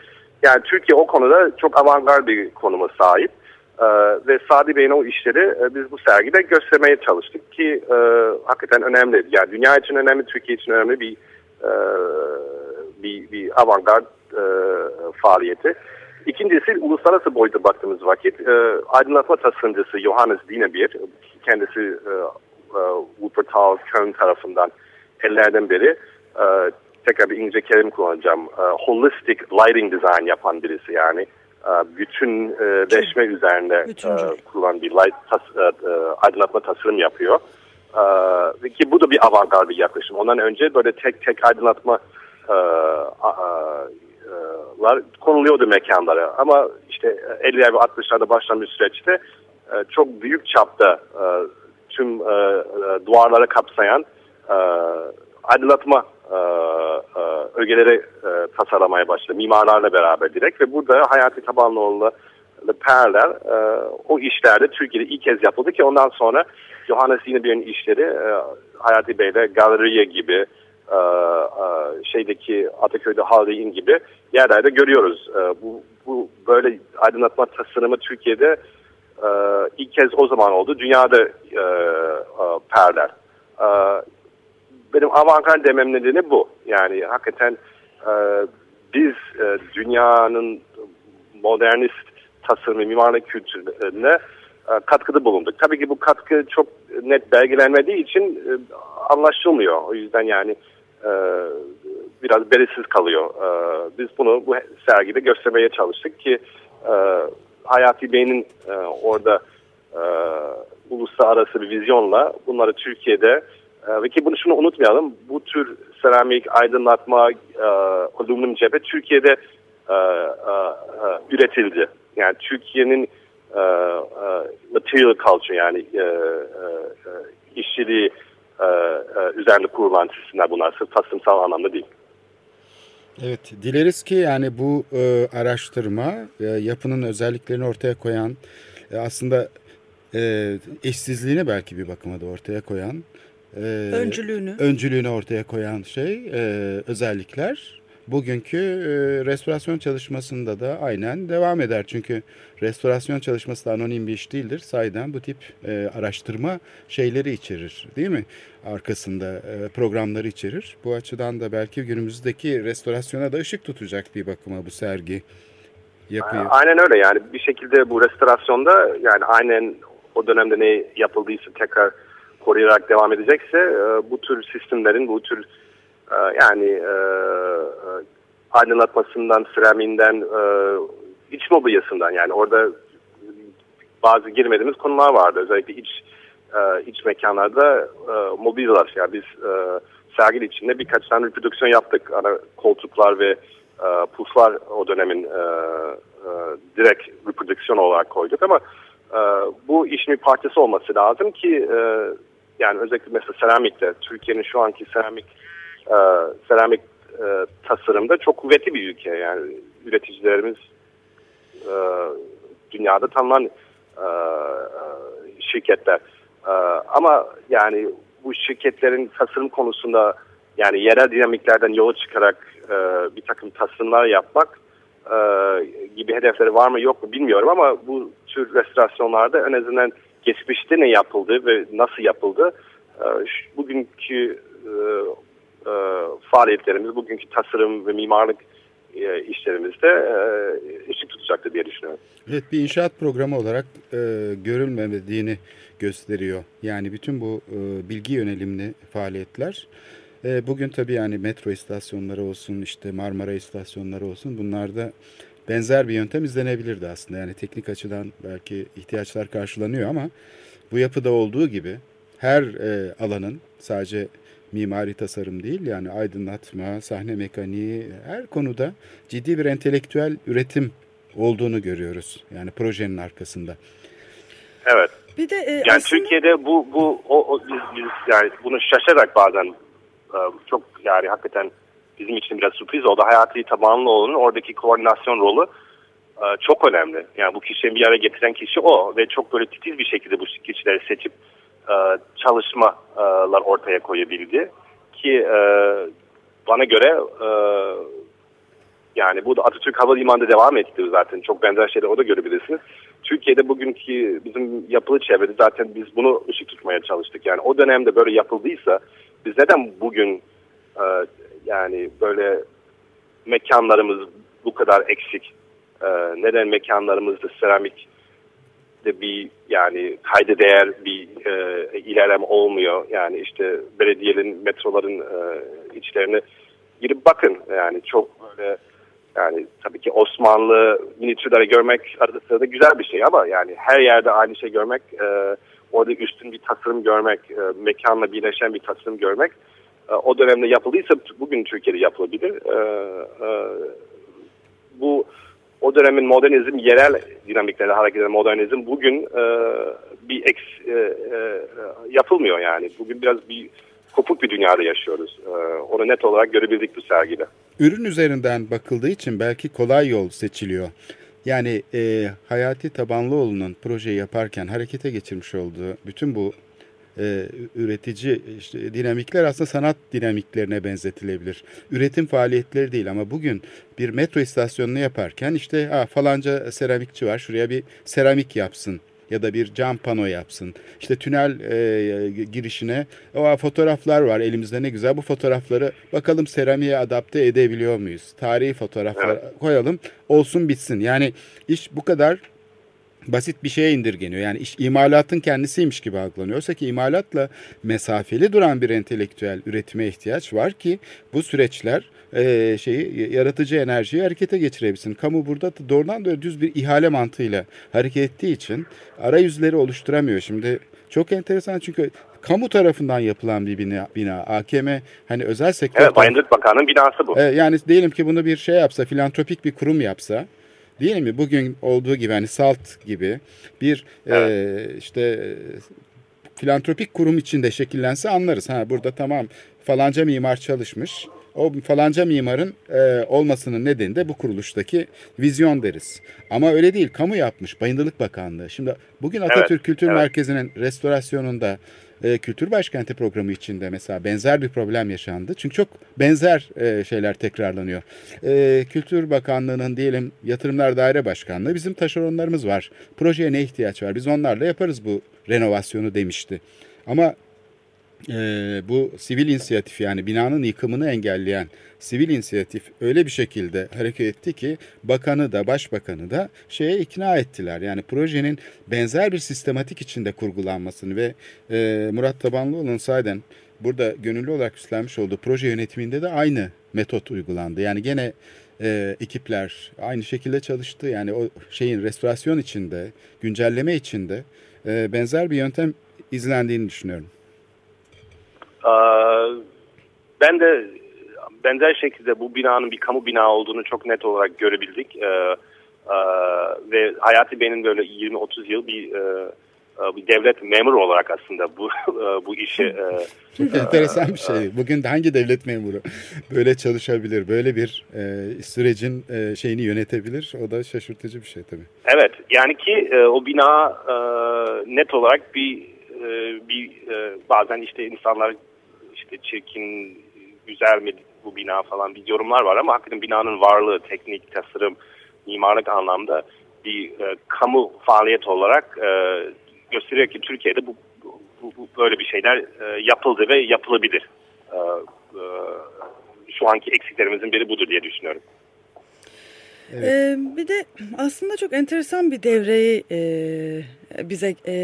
Yani Türkiye o konuda çok avantgard bir konuma sahip. Ee, ve Sadi Bey'in o işleri e, biz bu sergide göstermeye çalıştık ki e, hakikaten önemli. Yani dünya için önemli, Türkiye için önemli bir e, bir, bir avantgard e, faaliyeti. İkincisi uluslararası boyuta baktığımız vakit e, aydınlatma tasarımcısı Johannes Dienebier, kendisi e, e, Wuppertal Köln tarafından ellerden beri e, tekrar bir İngilizce kelime kullanacağım. E, holistic lighting design yapan birisi yani. E, bütün e, üzerine e, kurulan bir light tas, e, aydınlatma tasarım yapıyor. Ki bu da bir avantgard bir yaklaşım. Ondan önce böyle tek tek aydınlatma lar konuluyordu mekanlara. Ama işte 50'ler ve 60'larda başlayan bir süreçte çok büyük çapta tüm duvarları kapsayan e, aydınlatma e, e, ögeleri e, tasarlamaya başladı. Mimarlarla beraber direkt ve burada Hayati Tabanlıoğlu Perler e, o işlerde Türkiye'de ilk kez yapıldı ki ondan sonra Johannes Yinebir'in işleri e, Hayati Bey'le galeriye gibi e, e, şeydeki Ataköy'de Haldey'in gibi yerlerde görüyoruz. E, bu, bu böyle aydınlatma tasarımı Türkiye'de e, ilk kez o zaman oldu. Dünyada e, e, perler. E, benim avantgard demem nedeni bu. Yani hakikaten e, biz e, dünyanın modernist tasarımı, mimarlık kültürüne e, katkıda bulunduk. Tabii ki bu katkı çok net belgelenmediği için e, anlaşılmıyor. O yüzden yani e, biraz belirsiz kalıyor. E, biz bunu bu sergide göstermeye çalıştık ki e, Hayati Bey'in e, orada e, uluslararası bir vizyonla bunları Türkiye'de ve ki bunu şunu unutmayalım bu tür seramik, aydınlatma, e, alüminyum cephe Türkiye'de e, e, e, üretildi. Yani Türkiye'nin material culture yani e, e, işçiliği e, kurulan sistemler bunlar sırf tasarımsal anlamda değil. Evet, dileriz ki yani bu e, araştırma e, yapının özelliklerini ortaya koyan, e, aslında e, eşsizliğini belki bir bakıma da ortaya koyan, e, öncülüğünü öncülüğünü ortaya koyan şey e, özellikler bugünkü e, restorasyon çalışmasında da aynen devam eder. Çünkü restorasyon çalışması da anonim bir iş değildir. Sayeden bu tip e, araştırma şeyleri içerir değil mi? Arkasında e, programları içerir. Bu açıdan da belki günümüzdeki restorasyona da ışık tutacak bir bakıma bu sergi yapıyor. Aynen öyle yani bir şekilde bu restorasyonda yani aynen o dönemde ne yapıldıysa tekrar koruyarak devam edecekse e, bu tür sistemlerin bu tür ee, yani e, e, aydınlatmasından, seramiğinden, e, iç mobilyasından yani orada bazı girmediğimiz konular vardı. Özellikle iç e, iç mekanlarda e, mobilyalar. Yani biz e, sergi içinde birkaç tane reprodüksiyon yaptık. Ana koltuklar ve e, puflar o dönemin e, e, direkt reprodüksiyon olarak koyduk ama e, bu işin bir parçası olması lazım ki e, yani özellikle mesela seramikte Türkiye'nin şu anki seramik e, seramik e, tasarımda çok kuvvetli bir ülke. Yani üreticilerimiz e, dünyada tanınan e, şirketler. E, ama yani bu şirketlerin tasarım konusunda yani yerel dinamiklerden yola çıkarak e, bir takım tasarımlar yapmak e, gibi hedefleri var mı yok mu bilmiyorum ama bu tür restorasyonlarda en azından geçmişte ne yapıldı ve nasıl yapıldı e, bugünkü e, e, faaliyetlerimiz, bugünkü tasarım ve mimarlık e, işlerimizde ışık tutacaktır diye düşünüyorum. Evet bir inşaat programı olarak e, görülmediğini gösteriyor. Yani bütün bu e, bilgi yönelimli faaliyetler e, bugün tabii yani metro istasyonları olsun işte Marmara istasyonları olsun bunlarda benzer bir yöntem izlenebilirdi aslında. Yani teknik açıdan belki ihtiyaçlar karşılanıyor ama bu yapıda olduğu gibi her e, alanın sadece mimari tasarım değil yani aydınlatma, sahne mekaniği her konuda ciddi bir entelektüel üretim olduğunu görüyoruz. Yani projenin arkasında. Evet. Bir de e, yani aslında... Türkiye'de bu bu o, o biz, biz yani bunu şaşarak bazen e, çok yani hakikaten bizim için biraz sürpriz oldu. Hayati Tabanlıoğlu'nun oradaki koordinasyon rolü e, çok önemli. Yani bu kişiyi bir araya getiren kişi o ve çok böyle titiz bir şekilde bu kişileri seçip e, çalışmalar ortaya koyabildi. Ki e, bana göre yani bu da Atatürk Havalimanı'nda devam etti zaten. Çok benzer şeyler o da görebilirsiniz. Türkiye'de bugünkü bizim yapılı çevrede zaten biz bunu ışık tutmaya çalıştık. Yani o dönemde böyle yapıldıysa biz neden bugün yani böyle mekanlarımız bu kadar eksik? E, neden mekanlarımızda seramik de bir yani kayda değer bir e, ilerleme olmuyor. Yani işte belediyenin, metroların e, içlerine girip bakın. Yani çok böyle yani tabii ki Osmanlı minitürleri görmek arada sırada güzel bir şey ama yani her yerde aynı şey görmek, e, orada üstün bir tasarım görmek, e, mekanla birleşen bir tasarım görmek o dönemde yapıldıysa bugün Türkiye'de yapılabilir. E, e, bu o dönemin modernizm, yerel dinamiklerle hareket eden modernizm bugün e, bir eks, e, yapılmıyor yani. Bugün biraz bir kopuk bir dünyada yaşıyoruz. E, onu net olarak görebildik bu sergide. Ürün üzerinden bakıldığı için belki kolay yol seçiliyor. Yani e, Hayati Tabanlıoğlu'nun projeyi yaparken harekete geçirmiş olduğu bütün bu e, üretici işte, dinamikler aslında sanat dinamiklerine benzetilebilir. Üretim faaliyetleri değil ama bugün bir metro istasyonunu yaparken işte ha, falanca seramikçi var şuraya bir seramik yapsın ya da bir cam pano yapsın. İşte tünel e, girişine o fotoğraflar var elimizde ne güzel bu fotoğrafları bakalım seramiğe adapte edebiliyor muyuz? Tarihi fotoğraflar evet. koyalım olsun bitsin. Yani iş bu kadar basit bir şeye indirgeniyor. Yani iş imalatın kendisiymiş gibi algılanıyor. Oysa ki imalatla mesafeli duran bir entelektüel üretime ihtiyaç var ki bu süreçler e, şeyi yaratıcı enerjiyi harekete geçirebilsin. Kamu burada doğrudan doğru düz bir ihale mantığıyla hareket ettiği için arayüzleri oluşturamıyor. Şimdi çok enteresan çünkü kamu tarafından yapılan bir bina, bina. AKM hani özel sektör... Evet, Bayındırlık Bakanı'nın binası bu. E, yani diyelim ki bunu bir şey yapsa, filantropik bir kurum yapsa Değil mi? Bugün olduğu gibi hani SALT gibi bir evet. e, işte filantropik kurum içinde şekillense anlarız. Ha burada tamam falanca mimar çalışmış. O falanca mimarın e, olmasının nedeni de bu kuruluştaki vizyon deriz. Ama öyle değil. Kamu yapmış. Bayındırlık Bakanlığı. Şimdi bugün Atatürk evet, Kültür evet. Merkezi'nin restorasyonunda e, Kültür Başkenti programı içinde mesela benzer bir problem yaşandı. Çünkü çok benzer e, şeyler tekrarlanıyor. E, Kültür Bakanlığı'nın diyelim Yatırımlar Daire Başkanlığı bizim taşeronlarımız var. Projeye ne ihtiyaç var? Biz onlarla yaparız bu renovasyonu demişti. Ama e, bu sivil inisiyatif yani binanın yıkımını engelleyen sivil inisiyatif öyle bir şekilde hareket etti ki bakanı da başbakanı da şeye ikna ettiler. Yani projenin benzer bir sistematik içinde kurgulanmasını ve e, Murat Tabanlıoğlu'nun sayeden burada gönüllü olarak üstlenmiş olduğu proje yönetiminde de aynı metot uygulandı. Yani gene e, ekipler aynı şekilde çalıştı. Yani o şeyin restorasyon içinde, güncelleme içinde e, benzer bir yöntem izlendiğini düşünüyorum. Ben de benzer şekilde bu binanın bir kamu bina olduğunu çok net olarak görebildik. Ee, e, ve Hayati Bey'in böyle 20-30 yıl bir e, e, bir devlet memuru olarak aslında bu bu işi çok e, enteresan bir şey. Bugün hangi devlet memuru böyle çalışabilir, böyle bir e, sürecin e, şeyini yönetebilir? O da şaşırtıcı bir şey tabii. Evet, yani ki e, o bina e, net olarak bir e, bir e, bazen işte insanlar işte çirkin, güzel mi bu bina falan bir yorumlar var ama hakikaten binanın varlığı, teknik, tasarım, mimarlık anlamda bir e, kamu faaliyet olarak e, gösteriyor ki Türkiye'de bu, bu, bu böyle bir şeyler e, yapıldı ve yapılabilir. E, e, şu anki eksiklerimizin biri budur diye düşünüyorum. Evet. Ee, bir de aslında çok enteresan bir devreyi e, bize e,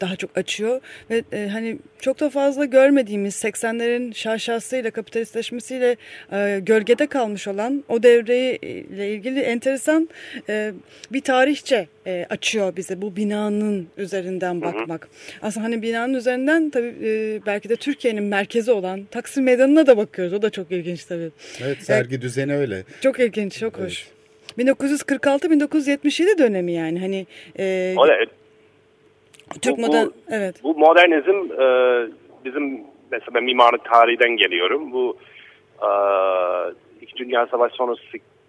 daha çok açıyor ve e, hani çok da fazla görmediğimiz 80'lerin şaşasıyla kapitalistleşmesiyle e, gölgede kalmış olan o devreyle ilgili enteresan e, bir tarihçe e, açıyor bize bu binanın üzerinden bakmak. Hı hı. Aslında hani binanın üzerinden tabii e, belki de Türkiye'nin merkezi olan Taksim Meydanı'na da bakıyoruz. O da çok ilginç tabii. Evet sergi yani, düzeni öyle. Çok ilginç, çok evet. hoş. 1946-1977 dönemi yani hani. E, Öyle. Türk bu, modern, bu, evet. Bu modernizm e, bizim mesela ben mimarlık tarihinden geliyorum. Bu e, İki Dünya Savaşı sonrası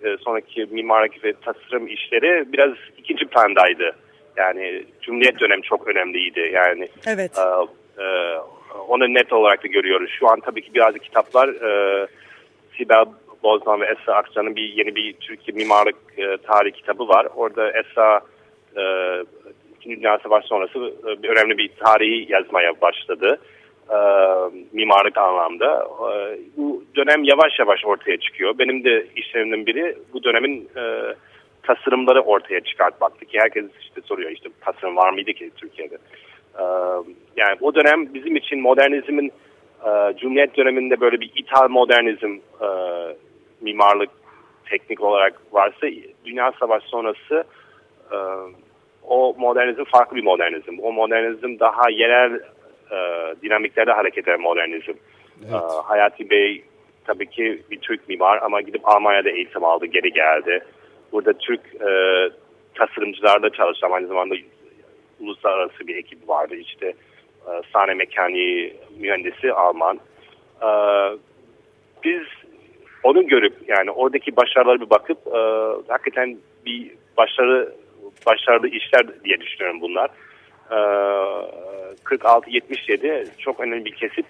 e, sonraki mimarlık ve tasarım işleri biraz ikinci plandaydı. Yani Cumhuriyet dönemi çok önemliydi. Yani evet. e, e, onu net olarak da görüyoruz. Şu an tabii ki biraz kitaplar e, Sibel Bozman ve Esra Akça'nın bir yeni bir Türkiye mimarlık e, tarihi kitabı var. Orada Esra e, İkinci Dünya Savaşı sonrası e, önemli bir tarihi yazmaya başladı. E, mimarlık anlamda. E, bu dönem yavaş yavaş ortaya çıkıyor. Benim de işlerimden biri bu dönemin e, tasarımları ortaya çıkartmaktı ki herkes işte soruyor işte tasarım var mıydı ki Türkiye'de. E, yani o dönem bizim için modernizmin e, Cumhuriyet döneminde böyle bir ithal modernizm e, mimarlık teknik olarak varsa Dünya Savaşı sonrası e, o modernizm farklı bir modernizm. O modernizm daha yerel e, dinamiklerde hareket eden modernizm. Evet. E, Hayati Bey tabii ki bir Türk mimar ama gidip Almanya'da eğitim aldı, geri geldi. Burada Türk e, tasarımcılarda çalışan aynı zamanda uluslararası bir ekip vardı. İşte e, sahne mekaniği mühendisi Alman. E, biz onu görüp yani oradaki başarıları bir bakıp e, hakikaten bir başarı başarılı işler diye düşünüyorum bunlar. E, 46-77 çok önemli bir kesit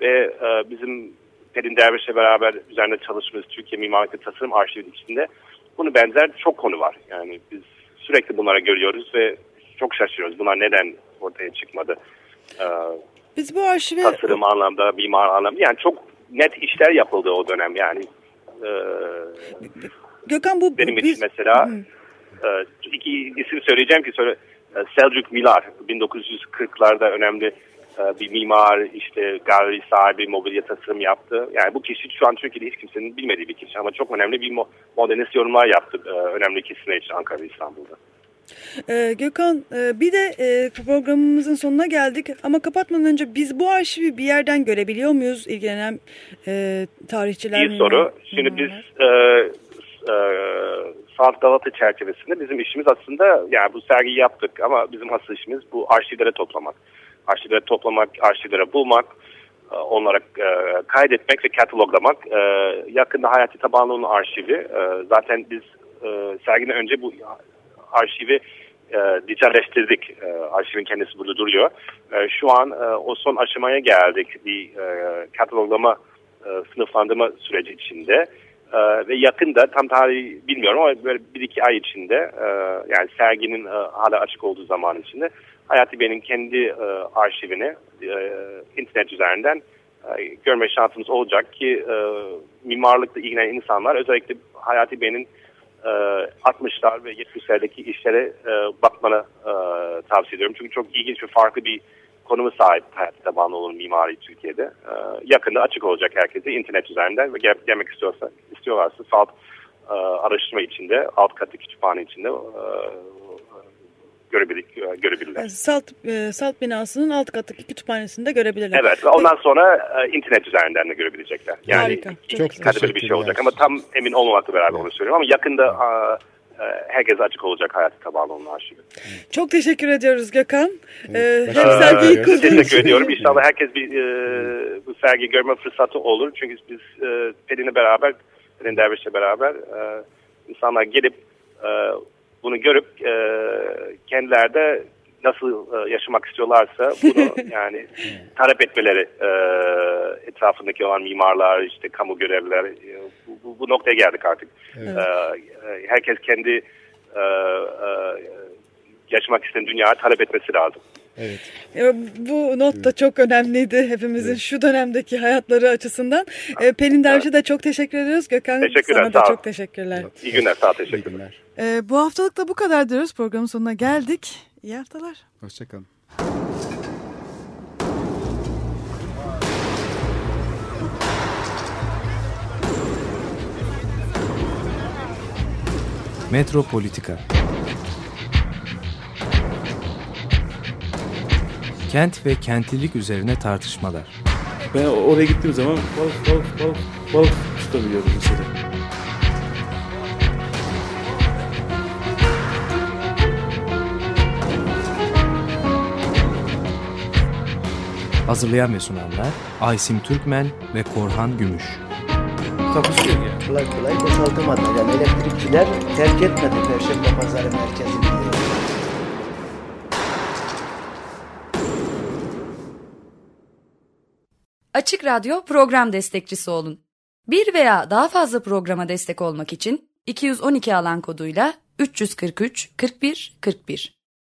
ve e, bizim Pelin Derviş'le beraber üzerinde çalıştığımız Türkiye Mimarlık ve Tasarım Arşivi içinde bunu benzer çok konu var. Yani biz sürekli bunlara görüyoruz ve çok şaşırıyoruz. Bunlar neden ortaya çıkmadı? Ee, biz bu arşive... Tasarım anlamda, mimar anlamda. Yani çok net işler yapıldı o dönem yani. E, Gökhan bu... Benim biz... için mesela e, iki isim söyleyeceğim ki söyle. Selçuk Milar 1940'larda önemli e, bir mimar, işte galeri sahibi, mobilya tasarım yaptı. Yani bu kişi şu an Türkiye'de hiç kimsenin bilmediği bir kişi ama çok önemli bir modernist yorumlar yaptı e, önemli kesimler için Ankara ve İstanbul'da. Ee, Gökhan e, bir de e, programımızın sonuna geldik ama kapatmadan önce biz bu arşivi bir yerden görebiliyor muyuz ilgilenen e, tarihçiler? İyi soru. Şimdi hmm. biz e, e, Sanat Galata çerçevesinde bizim işimiz aslında yani bu sergiyi yaptık ama bizim asıl işimiz bu arşivlere toplamak. Arşivlere toplamak, arşivlere bulmak, e, onlara e, kaydetmek ve kataloglamak. E, yakında Hayati Tabanlıoğlu'nun arşivi. E, zaten biz sergiden önce bu arşivi e, dijitalleştirdik. E, arşivin kendisi burada duruyor. E, şu an e, o son aşamaya geldik. Bir e, kataloglama, e, sınıflandırma süreci içinde. E, ve yakında tam tarihi bilmiyorum ama böyle bir iki ay içinde e, yani serginin e, hala açık olduğu zaman içinde Hayati Bey'in kendi e, arşivini e, internet üzerinden e, görme şansımız olacak ki e, mimarlıkla ilgilenen insanlar özellikle Hayati Bey'in 60'lar e, ve 70'lerdeki işlere e, bakmanı e, tavsiye ediyorum. Çünkü çok ilginç ve farklı bir konumu sahip hayat tabanlı olan mimari Türkiye'de. E, yakında açık olacak herkese internet üzerinden ve gel, gelmek istiyorsa, istiyorlarsa salt e, araştırma içinde, alt katı kütüphane içinde görebilir, görebilirler. Salt, e, Salt binasının alt kattaki kütüphanesinde görebilirler. Evet ve ondan sonra e, internet üzerinden de görebilecekler. Yani Harika. iki, Çok kademeli bir şey olacak ama tam emin olmamakla beraber onu söylüyorum ama yakında e, herkes açık olacak hayatı tabanlı onun arşivi. Çok teşekkür ediyoruz Gökhan. Evet, ee, hem sergiyi kurdun. Teşekkür ediyorum. İnşallah herkes bir e, bu sergiyi görme fırsatı olur. Çünkü biz e, Pelin'le beraber, Pelin Derviş'le beraber e, insanlar gelip e, bunu görüp e, kendileri de nasıl e, yaşamak istiyorlarsa bunu yani talep etmeleri e, etrafındaki olan mimarlar işte kamu görevliler e, bu, bu, bu noktaya geldik artık. Evet. E, e herkes kendi e, e, yaşamak isteyen dünyayı talep etmesi lazım. Evet. E, bu not da çok önemliydi hepimizin evet. şu dönemdeki hayatları açısından. E, Pelin Derviş'e de çok teşekkür ediyoruz. Gökhan teşekkürler, sana da çok teşekkürler. İyi günler, sağ ol, teşekkürler. E, bu haftalık da bu kadar diyoruz. Programın sonuna geldik. İyi haftalar. Hoşçakalın. Metropolitika Kent ve kentlilik üzerine tartışmalar. Ben oraya gittiğim zaman balık balık balık balık tutabiliyorum mesela. Hazırlayan ve sunanlar Aysim Türkmen ve Korhan Gümüş. Takusuyor ya. Kolay kolay boşaltamadı. Yani elektrikçiler terk etmedi Perşembe Pazarı merkezini. Açık Radyo program destekçisi olun Bir veya daha fazla programa destek olmak için 212 alan koduyla 343 41 41